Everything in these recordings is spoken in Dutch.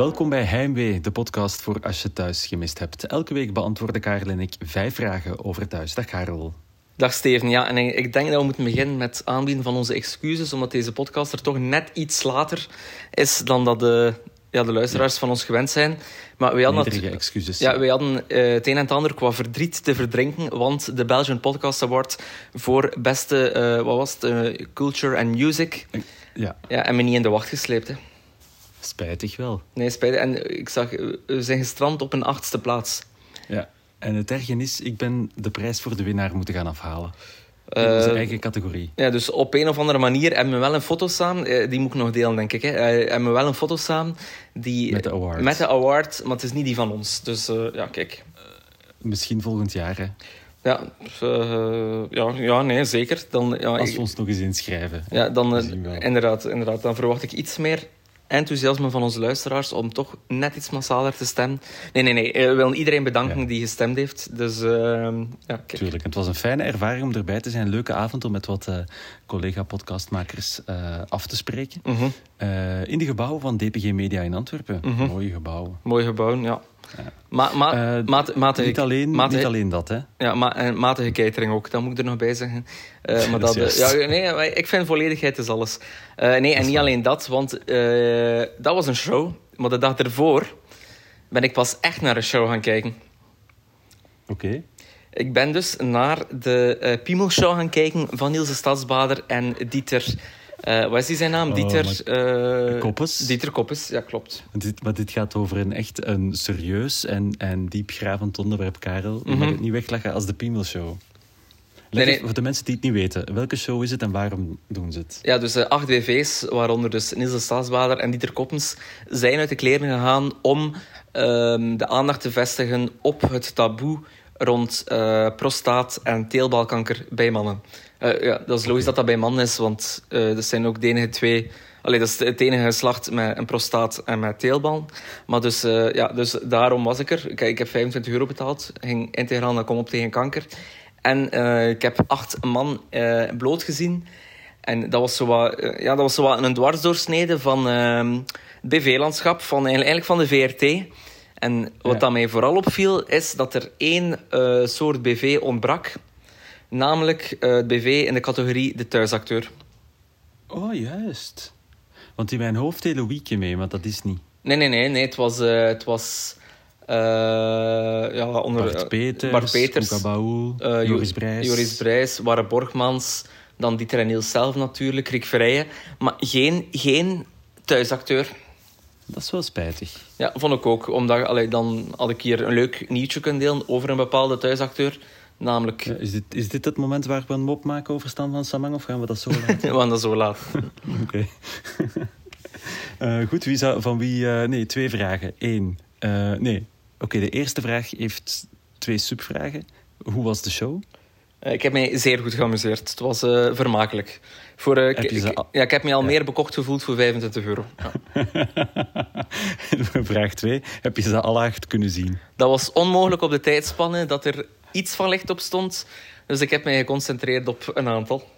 Welkom bij Heimwee, de podcast voor als je thuis gemist hebt. Elke week beantwoorden Karel en ik vijf vragen over thuis. Dag Karel. Dag Steven, ja, en ik denk dat we moeten beginnen met aanbieden van onze excuses, omdat deze podcast er toch net iets later is dan dat de, ja, de luisteraars van ons gewend zijn. Maar wij hadden, Nederige excuses. Ja, wij hadden uh, het een en het ander qua verdriet te verdrinken, want de Belgian Podcast Award voor beste, uh, wat was het, uh, culture and music, ja. Ja, hebben we niet in de wacht gesleept. Hè. Spijtig wel. Nee, spijtig. En ik zag, we zijn gestrand op een achtste plaats. Ja, en het erge is, ik ben de prijs voor de winnaar moeten gaan afhalen. In uh, onze eigen categorie. Ja, dus op een of andere manier hebben we wel een foto samen. Eh, die moet ik nog delen, denk ik. Hè. Uh, hebben we wel een foto samen. Die, met de award. Met de award, maar het is niet die van ons. Dus uh, ja, kijk. misschien volgend jaar, hè. Ja, ja, ja, nee, zeker. Dan, ja, Als we ons nog eens inschrijven. Ja, dan, inderdaad, inderdaad, dan verwacht ik iets meer enthousiasme van onze luisteraars om toch net iets massaler te stemmen. Nee, nee, nee. We willen iedereen bedanken die gestemd heeft. Dus, uh, ja, kijk. Tuurlijk. Het was een fijne ervaring om erbij te zijn. Een leuke avond om met wat uh, collega-podcastmakers uh, af te spreken. -hmm. in de gebouwen van DPG Media in Antwerpen. Mm -hmm. Mooie gebouwen. Mooie gebouwen, ja. Ja. Ma, ma, uh, mate, matige, niet, alleen, matige, niet alleen dat, hè? Ja, en matige catering ook, dat moet ik er nog bij zeggen. Uh, maar dat, dat ja, nee, ik vind volledigheid is alles. Uh, nee, en niet alleen dat, want dat was een show. Maar de dag ervoor ben ik pas echt naar een show gaan kijken. Oké. Okay. Ik ben dus naar de Piemel Show gaan kijken van Niels de Stadsbader en Dieter uh, wat is die zijn naam? Oh, Dieter... Uh, Koppes. Dieter Koppes, ja, klopt. Dit, maar dit gaat over een echt een serieus en, en diepgravend onderwerp, Karel. Mm -hmm. mag het niet wegleggen als de Piemel Show. Nee, nee. Voor de mensen die het niet weten, welke show is het en waarom doen ze het? Ja, dus uh, acht BV's, waaronder dus Niels de Stadsbader en Dieter Koppens, zijn uit de kleren gegaan om uh, de aandacht te vestigen op het taboe rond prostaat- en teelbalkanker bij mannen. Uh, ja, dat is logisch dat dat bij mannen is, want uh, dat zijn ook de enige twee... Allee, dat is het enige geslacht met een prostaat en met teelbal. Maar dus, uh, ja, dus daarom was ik er. Kijk, ik heb 25 euro betaald. Ging integraal naar Kom op tegen kanker. En ik heb acht man bloot gezien. En dat was zo wat, ja, dat was zo wat een dwarsdoorsnede van ehm, het BV-landschap, van, eigenlijk van de VRT. En wat ja. dat mij vooral opviel, is dat er één soort BV ontbrak. Namelijk uh, het BV in de categorie de thuisacteur. Oh, juist. Want in mijn hoofd hele weekje mee, maar dat is niet. Nee, nee, nee. nee het was... Uh, het was uh, ja, onder, Bart Peters, Bart Peters Baul, Joris Brijs. Joris Brijs, Warre Borgmans, dan Dieter en Niels zelf natuurlijk, Rick Verrijen. Maar geen, geen thuisacteur. Dat is wel spijtig. Ja, vond ik ook. Omdat allee, dan had ik hier een leuk nieuwtje kunnen delen over een bepaalde thuisacteur. Namelijk... Is, dit, is dit het moment waar we een mop maken over Stan van Samang of gaan we dat zo laten? we gaan dat zo laten. Oké. uh, goed, wie zou, van wie... Uh, nee, twee vragen. Eén. Uh, nee. Oké, okay, de eerste vraag heeft twee subvragen. Hoe was de show? ik heb mij zeer goed geamuseerd. Het was vermakelijk. Voor, heb ik, al... ja, ik heb me al ja. meer bekocht gevoeld voor 25 euro. Ja. Vraag 2. Heb je ze alle acht kunnen zien? Dat was onmogelijk op de tijdspanne dat er iets van licht op stond. Dus ik heb mij geconcentreerd op een aantal.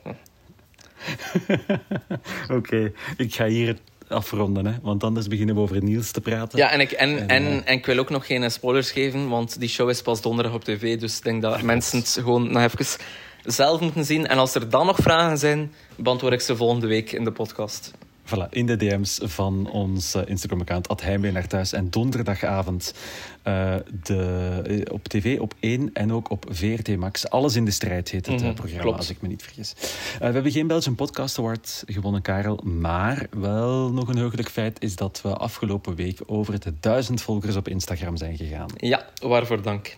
Oké, okay. ik ga hier afronden, hè? want anders beginnen we over Niels te praten. Ja, en ik, en, en, uh... en ik wil ook nog geen spoilers geven, want die show is pas donderdag op tv. Dus ik denk dat mensen het gewoon nog even zelf moeten zien. En als er dan nog vragen zijn, beantwoord ik ze volgende week in de podcast. Voilà, in de DM's van ons uh, Instagram-account, Heimwee naar thuis. En donderdagavond uh, de, uh, op tv, op 1 en ook op VRT Max. Alles in de strijd heet het mm -hmm, programma, klopt. als ik me niet vergis. we hebben geen Belgian Podcast Award gewonnen, Karel. Maar wel nog een heugelijk feit is dat we afgelopen week over de duizend volgers op Instagram zijn gegaan. Ja, waarvoor dank.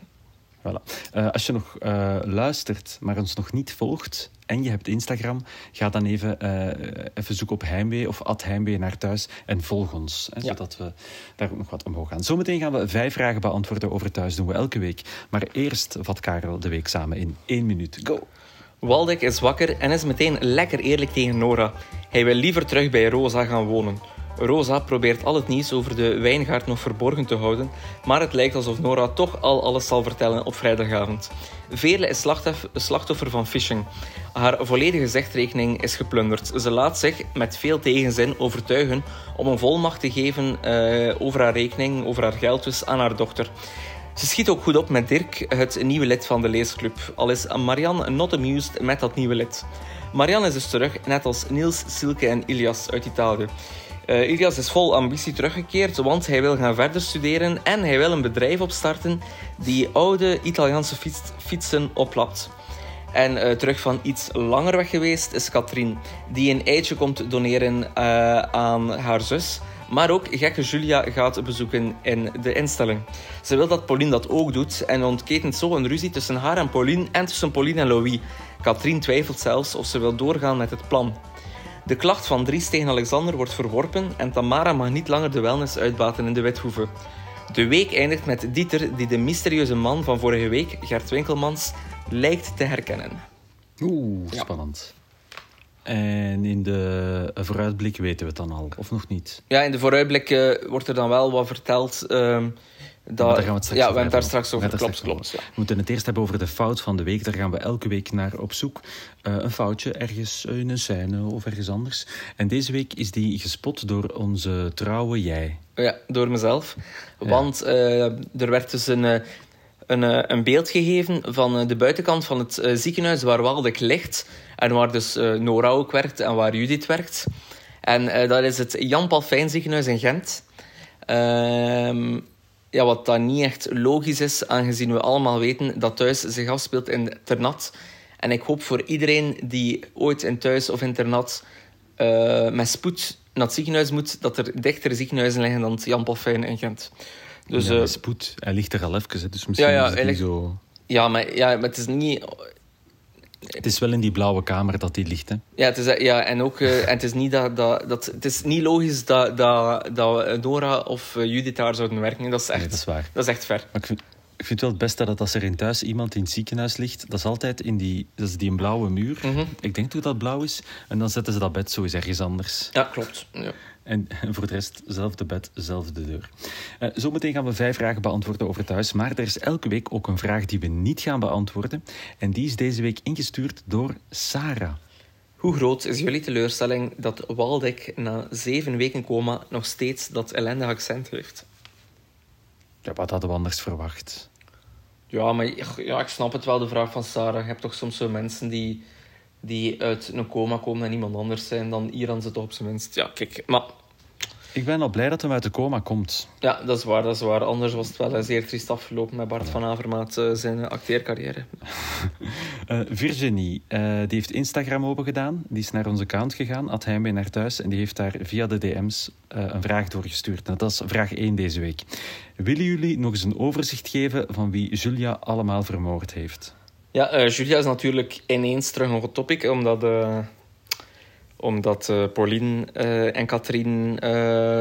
Voilà. Uh, als je nog uh, luistert, maar ons nog niet volgt en je hebt Instagram, ga dan even, uh, even zoeken op Heimwee of at Heimwee naar thuis en volg ons. Hè, ja. Zodat we daar ook nog wat omhoog gaan. Zometeen gaan we vijf vragen beantwoorden over thuis, doen we elke week. Maar eerst vat Karel de week samen in één minuut. Go! Waldek is wakker en is meteen lekker eerlijk tegen Nora. Hij wil liever terug bij Rosa gaan wonen. Rosa probeert al het nieuws over de wijngaard nog verborgen te houden, maar het lijkt alsof Nora toch al alles zal vertellen op vrijdagavond. Veerle is slachtoffer van phishing. Haar volledige zegtrekening is geplunderd. Ze laat zich met veel tegenzin overtuigen om een volmacht te geven uh, over haar rekening, over haar geld dus, aan haar dochter. Ze schiet ook goed op met Dirk, het nieuwe lid van de leesclub. Al is Marianne not amused met dat nieuwe lid. Marianne is dus terug, net als Niels, Silke en Ilias uit Italië. Uh, Ilias is vol ambitie teruggekeerd, want hij wil gaan verder studeren en hij wil een bedrijf opstarten die oude Italiaanse fietsen oplapt. En uh, terug van iets langer weg geweest is Katrien, die een eitje komt doneren uh, aan haar zus, maar ook gekke Julia gaat bezoeken in de instelling. Ze wil dat Pauline dat ook doet en ontketent zo een ruzie tussen haar en Pauline en tussen Pauline en Louis. Katrien twijfelt zelfs of ze wil doorgaan met het plan. De klacht van Dries tegen Alexander wordt verworpen en Tamara mag niet langer de wellness uitbaten in de wethoeve. De week eindigt met Dieter, die de mysterieuze man van vorige week, Gert Winkelmans, lijkt te herkennen. Oeh, spannend. En in de vooruitblik weten we het dan al, of nog niet? Ja, in de vooruitblik uh, wordt er dan wel wat verteld. Uh, dat, gaan we het straks ja, we hebben daar straks over. Klopt, klopt. Ja. We moeten het eerst hebben over de fout van de week. Daar gaan we elke week naar op zoek. Uh, een foutje ergens in een scène of ergens anders. En deze week is die gespot door onze trouwe jij. Ja, door mezelf. Want uh, er werd dus een, een, een beeld gegeven van de buitenkant van het ziekenhuis waar Waldek ligt. En waar dus Nora ook werkt en waar Judith werkt. En dat is het Jan Palfijn ziekenhuis in Gent. Ehm ja, wat dan niet echt logisch is, aangezien we allemaal weten dat thuis zich afspeelt in internat. En ik hoop voor iedereen die ooit in thuis of internat uh, met spoed naar het ziekenhuis moet, dat er dichter ziekenhuizen liggen dan het Jan Palfijn in Gent. Dus, ja, uh, spoed. Hij ligt er al even, dus misschien ja, ja, is het niet zo... Ja maar, ja, maar het is niet het is wel in die blauwe kamer dat die ligt, hè? Ja, het is, ja en ook uh, en het is niet, dat, dat, dat, het is niet logisch dat, dat, dat Nora of uh, Judith daar zouden werken. Dat is echt, nee, dat is waar. Dat is echt ver. Maar ik vind, ik vind wel het beste dat als er in thuis iemand in het ziekenhuis ligt, dat is altijd in die, dat is die blauwe muur. Mm -hmm. Ik denk dat dat blauw is. En dan zetten ze dat bed zo eens ergens anders. Ja, klopt. Ja. En, voor de rest, zelfde bed, zelfde deur. Uh, zometeen gaan we vijf vragen beantwoorden over thuis. Maar er is elke week ook een vraag die we niet gaan beantwoorden. En die is deze week ingestuurd door Sarah. Hoe groot is jullie teleurstelling dat Waldek na zeven weken coma nog steeds dat ellendige accent heeft? Ja, wat hadden we anders verwacht? Ja, maar ja, ik snap het wel, de vraag van Sarah. Je hebt toch soms zo mensen die die uit een coma komen en iemand anders zijn, dan Iran zit op zijn minst. Ja, kijk, maar... Ik ben al blij dat hij uit de coma komt. Ja, dat is waar, dat is waar. Anders was het wel zeer triest afgelopen met Bart van Avermaat uh, zijn acteercarrière. uh, Virginie, uh, die heeft Instagram open gedaan. Die is naar onze account gegaan, had hij mee naar thuis. En die heeft daar via de DM's een vraag doorgestuurd. En dat is vraag 1 deze week. Willen jullie nog eens een overzicht geven van wie Julia allemaal vermoord heeft? Ja, uh, Julia is natuurlijk ineens terug nog het topic, omdat, uh, omdat uh, Pauline en Katrien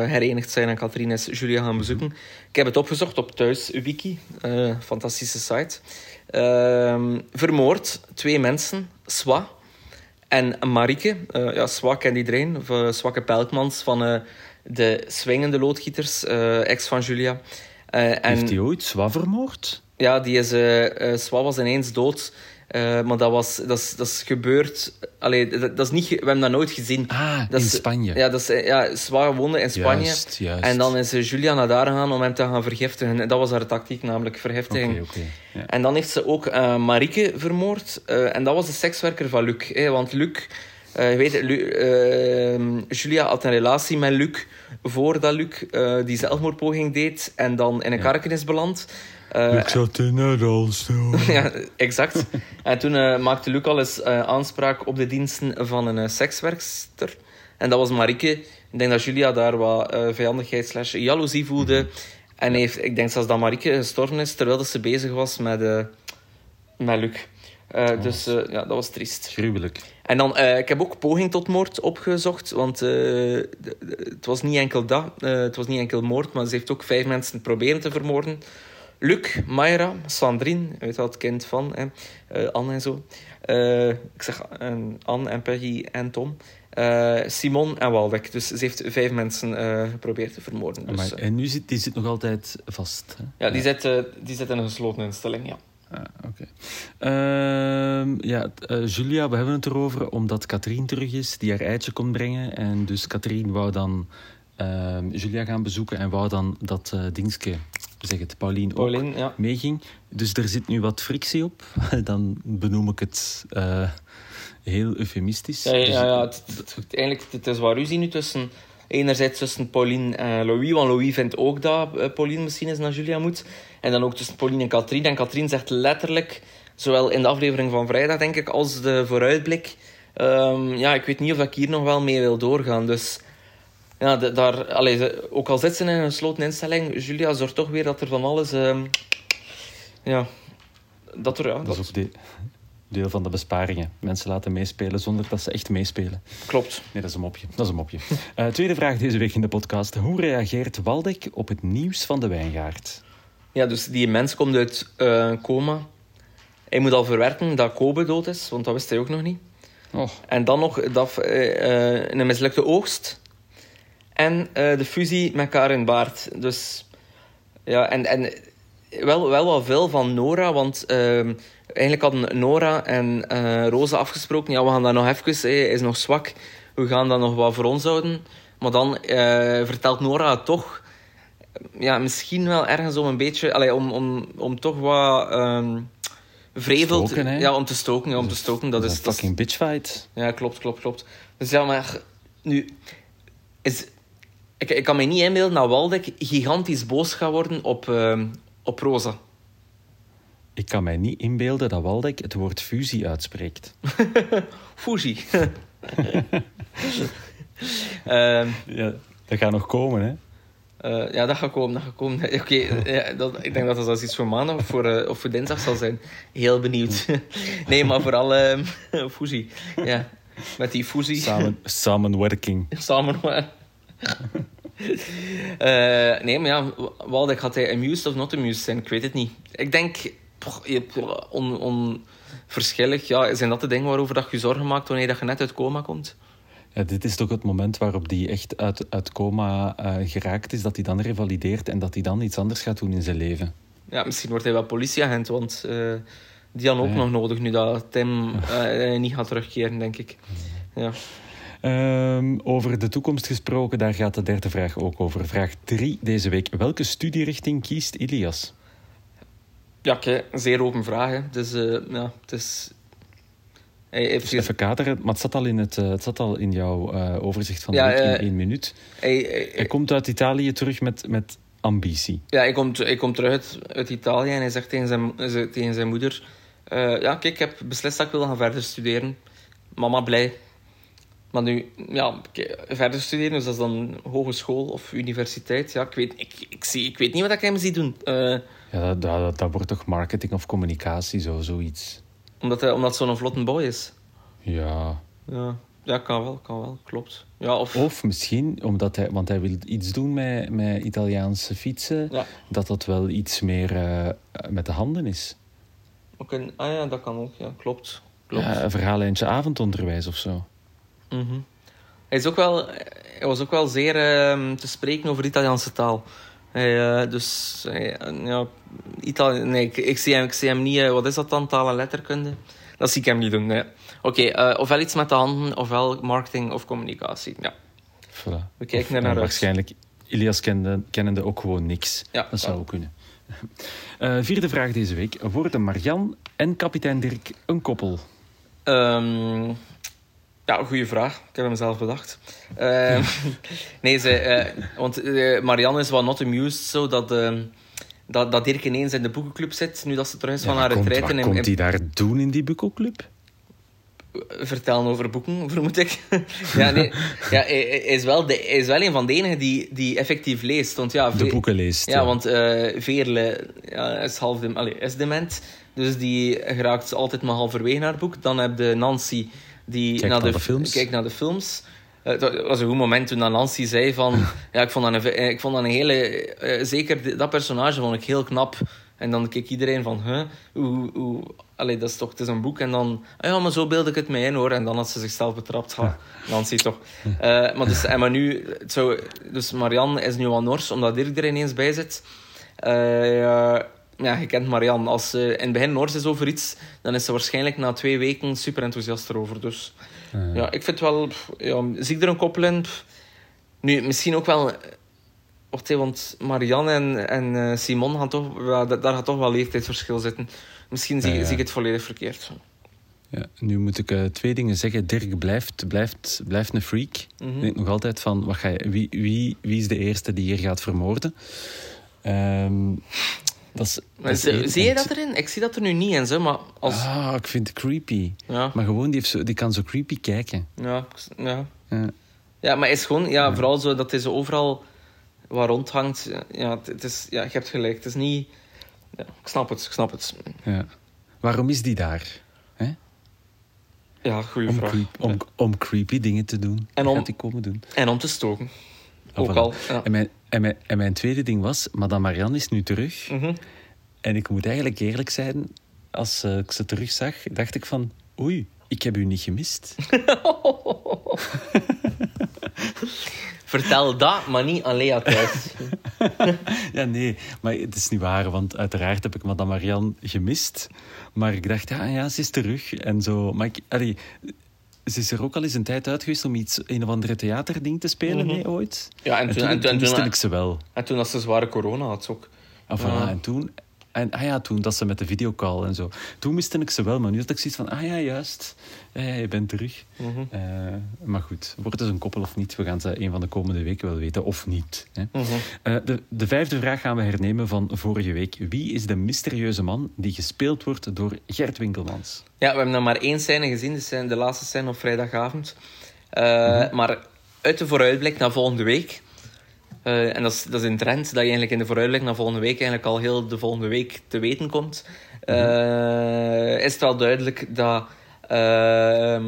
herenigd zijn en Katrien is Julia gaan bezoeken. Ik heb het opgezocht op Thuiswiki, fantastische site. Ehm, vermoord, twee mensen, Swa en Marike. ja, Swa kent iedereen, Swakke Pelkmans van de Swingende Loodgieters, ex van Julia. Heeft hij ooit Swa vermoord? Ja, die is, uh, Swa was ineens dood. Uh, maar dat, was, dat, is, dat is gebeurd. Allee, dat, dat, is niet, we hebben dat nooit gezien. Ah, dat in Spanje. Ja, dat is, ja, Swa woonde in Spanje. Juist, juist. En dan is Julia naar daar gegaan om hem te gaan vergiftigen. En dat was haar tactiek, namelijk. Okay, okay. Ja. En dan heeft ze ook uh, Marike vermoord. Uh, en dat was de sekswerker van Luc. Hè, want Luc... je weet, Lu, Julia had een relatie met Luc voordat Luc die zelfmoordpoging deed en dan in een ja. karken is beland. Uh, ik zat in een rolstoel. ja, exact. en toen uh, maakte Luc al eens uh, aanspraak op de diensten van een sekswerkster. En dat was Marike. Ik denk dat Julia daar wat vijandigheid slash jaloezie voelde. En heeft, ik denk zelfs dat Marike gestorven is terwijl ze bezig was met, met Luc. Oh. Dus ja, dat was triest. Gruwelijk. En dan, ik heb ook poging tot moord opgezocht, want het was niet enkel dat, het was niet enkel moord, maar ze heeft ook vijf mensen proberen te vermoorden. Luc, Mayra, Sandrine, weet dat kind van, hè, uh, Anne en zo. Uh, ik zeg uh, Anne en Peggy en Tom. uh, Simon en Waldek. Dus ze heeft vijf mensen geprobeerd te vermoorden. Dus, en nu zit die zit nog altijd vast? Hè? Ja, die, ja. Zit, die zit in een gesloten instelling, ja. Ah, oké. Okay. Uh, ja, Julia, we hebben het erover omdat Katrien terug is, die haar eitje kon brengen. En dus Katrien wou dan ehm, Julia gaan bezoeken en wou dan dat dingske, zeg het, Paulien ook ja. meeging. Dus er zit nu wat frictie op. dan benoem ik het heel eufemistisch. Ja, ja, dus ja het, het, het, eigenlijk, het is waar ruzie nu tussen... Enerzijds tussen Pauline en Louis, want Louis vindt ook dat uh, Pauline misschien eens naar Julia moet. En dan ook tussen Pauline en Katrien. En Katrien zegt letterlijk, zowel in de aflevering van vrijdag, denk ik, als de vooruitblik... Um, ja, ik weet niet of ik hier nog wel mee wil doorgaan. Dus ja, de, daar, allez, ook al zit ze in een gesloten instelling, Julia zorgt toch weer dat er van alles... Um, ja, dat er... Ja, dat, dat is ook de, deel van de besparingen. Mensen laten meespelen zonder dat ze echt meespelen. Klopt. Nee, dat is een mopje. Dat is een mopje. Uh, tweede vraag deze week in de podcast. Hoe reageert Waldek op het nieuws van de wijngaard? Ja, dus die mens komt uit uh, coma. Hij moet al verwerken dat Kobe dood is, want dat wist hij ook nog niet. Oh. En dan nog dat, uh, een mislukte oogst. En de fusie met Karin Baart. Dus ja, en, en wel, wel wat veel van Nora, want ehm, eigenlijk hadden Nora en uh, Rosa afgesproken, ja, we gaan dat nog even, hij is nog zwak, we gaan dat nog wat voor ons houden. Maar dan uh, vertelt Nora het toch, ja, misschien wel ergens om een beetje, allee, om, om, om toch wat um, vrevel, stoken, ja, om te stoken, ja, om te stoken. Dat, dat is een fucking bitchfight. Ja, klopt, klopt, klopt. Dus ja, maar nu is, ik, ik kan me niet inbeelden dat Waldek gigantisch boos gaat worden op, uh, op Rosa. Ik kan mij niet inbeelden dat Waldek het woord fusie uitspreekt. fusie. um, ja, dat gaat nog komen, hè? Uh, ja, dat gaat komen. Dat gaat komen. Oké, okay, ja, dat, ik denk dat dat iets voor maandag of voor, uh, of voor dinsdag zal zijn. Heel benieuwd. nee, maar vooral uh, fusie. Ja, met die fusie. Samen, samenwerking. Samenwerking. Nee, maar ja, Waldek had hij amused of not amused zijn? Ik weet het niet. Ik denk on, onverschillig. Ja, zijn dat de dingen waarover dat je zorgen maakt wanneer dat je net uit coma komt? Ja, dit is toch het moment waarop die echt uit, uit coma uh, geraakt is, dat hij dan revalideert en dat hij dan iets anders gaat doen in zijn leven. Ja, misschien wordt hij wel politieagent, want uh, die had ook nog nodig nu dat Tim uh, niet gaat terugkeren, denk ik. Ja. Um, over de toekomst gesproken, daar gaat de derde vraag ook over. Vraag 3 deze week. Welke studierichting kiest Ilias? Ja, kijk, zeer open vraag. Dus uh, ja, het is... Hij heeft dus even kaderen, maar het zat al in, het, uh, het zat al in jouw uh, overzicht van de ja, week in één minuut. Hij, komt uit Italië terug met, met ambitie. Ja, hij komt, hij komt terug uit, uit Italië en hij zegt tegen zijn, tegen zijn moeder... ja, kijk, ik heb beslist dat ik wil gaan verder studeren. Mama blij. Maar nu, ja, verder studeren, dus dat is dan hogeschool of universiteit. Ja, ik weet, ik, ik, zie, ik weet niet wat ik hem zie doen. Uh, ja, dat, dat, dat, wordt toch marketing of communicatie, zo, zoiets. Omdat hij omdat zo'n vlotte boy is? Ja. Ja, ja kan wel, kan wel, klopt. Ja, of... of misschien, omdat hij, want hij wil iets doen met, met Italiaanse fietsen, ja. dat dat wel iets meer uh, met de handen is. Okay. Ah ja, dat kan ook, ja, klopt. klopt. Ja, een verhaallijntje avondonderwijs of zo. Mm -hmm. hij, is ook wel, hij was ook wel zeer uh, te spreken over de Italiaanse taal. Hij, uh, dus ja, nee, ik, ik, zie hem, ik zie hem niet. Uh, wat is dat dan, taal en letterkunde? Dat zie ik hem niet doen. Nee. Oké, okay, uh, ofwel iets met de handen, ofwel marketing of communicatie. Ja. Voilà. We kijken er naar Waarschijnlijk, Ilias kende, kennende ook gewoon niks. Ja, dat zou ook kunnen. vierde vraag deze week. Worden Marian en kapitein Dirk een koppel? Um, ja, goede vraag. Ik heb hem zelf bedacht. Uh, nee, ze, uh, want uh, Marianne is wel not amused, zo dat, ehm, dat, dat Dirk ineens in de boekenclub zit, nu dat ze terug is van haar retraite. Wat komt hij daar doen in die boekenclub? Vertellen over boeken, vermoed ik. ja, nee, ja, hij, is wel de, is wel een van de enigen die, die effectief leest. Want, ja, de boeken leest. Ja, want Veerle ja, is, half de, allez, is dement, dus die geraakt altijd maar halverwege naar het boek. Dan heb je Nancy die naar, naar, de, films. Kijk naar de films. Het was een goed moment toen Nancy zei van... ja, ik vond dat een, ik vond dat een hele... zeker dat personage vond ik heel knap. En dan keek iedereen van... Huh, hoe, hoe, allee, dat is toch... Het is een boek. En dan... Ah ja, maar zo beeld ik het mij in, hoor. En dan had ze zichzelf betrapt. Ha, Nancy toch. maar, dus, en maar nu... Zou, dus Marianne is nu al Nors, omdat Dirk er ineens bij zit. Ja, je kent Marianne. Als ze in het begin Noors is over iets, dan is ze waarschijnlijk na twee weken super enthousiast erover. Dus ja, ik vind wel... Ja, zie ik er een koppel in? Nu, misschien ook wel... Wacht want Marianne en, en uh, Simon gaan toch... daar gaat toch wel leeftijdsverschil zitten. Misschien zie, zie ik het volledig verkeerd. Ja, nu moet ik uh, twee dingen zeggen. Dirk blijft, blijft, blijft een freak. Mm -hmm. Ik denk nog altijd van, wat ga je, wie, wie, wie is de eerste die hier gaat vermoorden? Um, dat is, dat zie je dat erin? Ik zie dat er nu niet in, maar als... Ah, ik vind het creepy. Ja. Maar gewoon, die, heeft zo, die kan zo creepy kijken. Ja, ja. Ja, ja maar is gewoon... Ja, vooral zo dat hij zo overal waar rondhangt. Ja, het is, ja, je hebt gelijk. Het is niet... Ja, ik snap het, ik snap het. Ja. Waarom is die daar? Hè? Ja, goede vraag. Creep, om, om creepy dingen te doen. En om, die komen doen. En om te stoken. Ook al. Ja. En, mijn, en, mijn, en mijn tweede ding was, Madame Marianne is nu terug. Mm -hmm. En ik moet eigenlijk eerlijk zijn, als uh, ik ze terugzag, dacht ik van... Oei, ik heb u niet gemist. Vertel dat, maar niet aan Lea thuis. ja, nee, maar het is niet waar, want uiteraard heb ik Madame Marianne gemist. Maar ik dacht, ja, ja ze is terug. En zo, maar ik, allee, ze is er ook al eens een tijd uit geweest om iets, een of andere theaterding te spelen, mm -hmm. ooit. Ja, en, en toen, toen, toen, toen ik ze wel. En toen als ze zware corona had, ook. Ah, voilà, ja. En toen, en ah ja, toen dat ze met de videocall en zo. Toen miste ik ze wel, maar nu had ik zoiets van, ah ja, juist. Ja, je bent terug. Mm -hmm. uh, maar goed, wordt het een koppel of niet? We gaan ze een van de komende weken wel weten, of niet. Hè? Mm -hmm. uh, de, de vijfde vraag gaan we hernemen van vorige week. Wie is de mysterieuze man die gespeeld wordt door Gert Winkelmans? Ja, we hebben nog maar één scène gezien. Dus de laatste scène op vrijdagavond. Uh, -hmm. Maar uit de vooruitblik naar volgende week... Uh, en dat is, dat is een trend, dat je eigenlijk in de vooruitblik naar volgende week eigenlijk al heel de volgende week te weten komt. Uh, is het wel duidelijk dat, uh,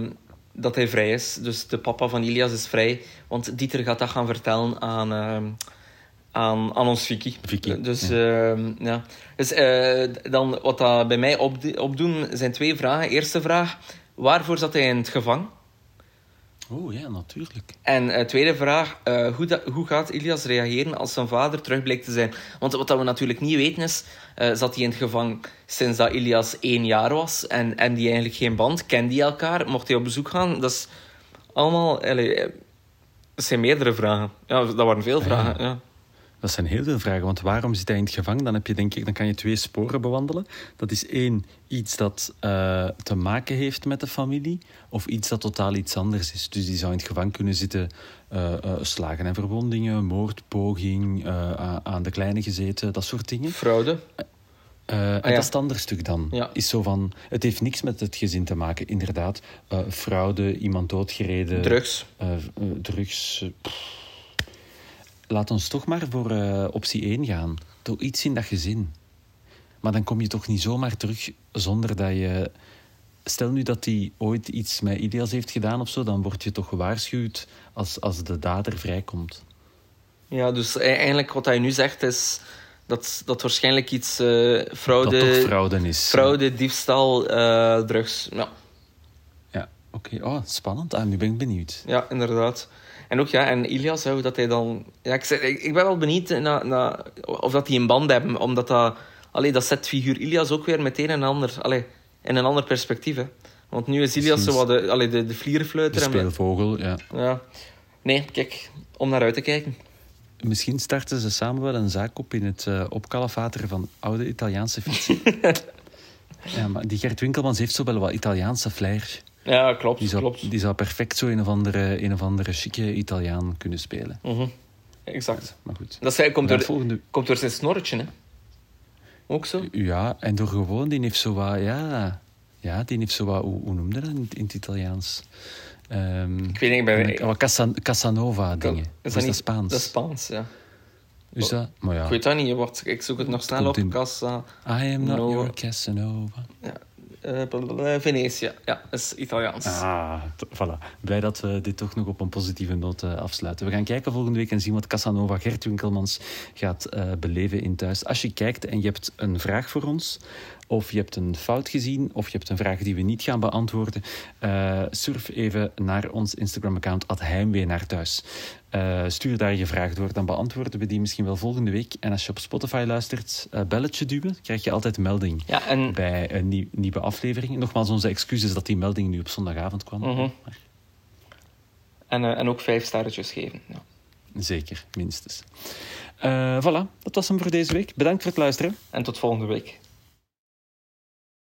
dat hij vrij is. Dus de papa van Ilias is vrij. Want Dieter gaat dat gaan vertellen aan, aan, aan ons Vicky. Vicky dus ja. ja. Dus dan, wat dat bij mij op, opdoen zijn twee vragen. Eerste vraag, waarvoor zat hij in het gevangen? Oh ja, natuurlijk. En uh, tweede vraag, uh, hoe, hoe gaat Ilias reageren als zijn vader terug blijkt te zijn? Want wat we natuurlijk niet weten is, uh, zat hij in het gevangen sinds dat Ilias één jaar was en, en die eigenlijk geen band, kende die elkaar, mocht hij op bezoek gaan? Dat is allemaal, dat zijn meerdere vragen. Ja, dat waren veel vragen, ja. Dat zijn heel veel vragen, want waarom zit hij in het gevangen? Dan, heb je, denk ik, dan kan je twee sporen bewandelen. Dat is één, iets dat uh, te maken heeft met de familie, of iets dat totaal iets anders is. Dus die zou in het gevangen kunnen zitten, uh, uh, slagen en verwondingen, moord, poging, aan de kleine gezeten, dat soort dingen. Fraude. Uh, ah, ja. Dat is het andere stuk dan. Ja. Is zo van, het heeft niks met het gezin te maken, inderdaad. Uh, fraude, iemand doodgereden. Drugs. Uh, drugs. Pff laat ons toch maar voor uh, optie 1 gaan. Doe iets in dat gezin. Maar dan kom je toch niet zomaar terug zonder dat je... Stel nu dat hij ooit iets met Ilias heeft gedaan of zo, dan word je toch gewaarschuwd als, als de dader vrijkomt. Ja, dus e- eigenlijk wat hij nu zegt is dat dat waarschijnlijk iets uh, fraude... Dat toch fraude is. Fraude, diefstal, uh, drugs, ja. Ja, oké. Okay. Oh, spannend. Ah, nu ben ik benieuwd. Ja, inderdaad. En ook, ja, en Ilias, hoe dat hij dan... Ja, ik, ik ben wel benieuwd naar, naar, of dat die een band hebben, omdat dat... Allee, dat zet figuur Ilias ook weer meteen een ander, allee, in een ander perspectief. Hè. Want nu is Ilias zo wat de, allee, de, de vlierenfluiter. De speelvogel, ja. ja. Nee, kijk, om naar uit te kijken. Misschien starten ze samen wel een zaak op in het uh, opkalefateren van oude Italiaanse fietsen. ja, maar die Gert Winkelmans heeft zo wel wat Italiaanse flair. Ja, klopt. Die zou, klopt. Die zou perfect zo een of andere, een of andere chique Italiaan kunnen spelen. Mm -hmm. Exact. maar goed. Dat zei, komt, door, volgende... komt door zijn snorretje, hè? Ook zo? Ja, en door gewoon, die heeft zo wat, ja... Ja, die heeft zo wat, hoe, hoe noemde dat in, in het Italiaans? Um, ik weet niet, ik ben... Wat Casan, Casanova-dingen. Is, dat, niet Spaans? Dat is Spaans, ja. Is dat? Maar ja. Ik weet dat niet, wacht, ik zoek het nog snel op. In... Casa... I am not your Casanova. Ja. Uh, Venetië. Ja, is Italiaans. Ah, voilà. Blij dat we dit toch nog op een positieve noot uh, afsluiten. We gaan kijken volgende week en zien wat Casanova Gert Winkelmans gaat uh, beleven in thuis. Als je kijkt en je hebt een vraag voor ons, of je hebt een fout gezien, of je hebt een vraag die we niet gaan beantwoorden, uh, surf even naar ons Instagram-account Heimwee naar thuis. Uh, stuur daar je vraag door, dan beantwoorden we die misschien wel volgende week. En als je op Spotify luistert, uh, belletje duwen, krijg je altijd melding ja, en... bij een nieuw, nieuwe aflevering. Nogmaals, onze excuses dat die melding nu op zondagavond kwam. Mm -hmm. en, uh, en ook vijf sterretjes geven. Ja. Zeker, minstens. voilà, dat was hem voor deze week. Bedankt voor het luisteren. En tot volgende week.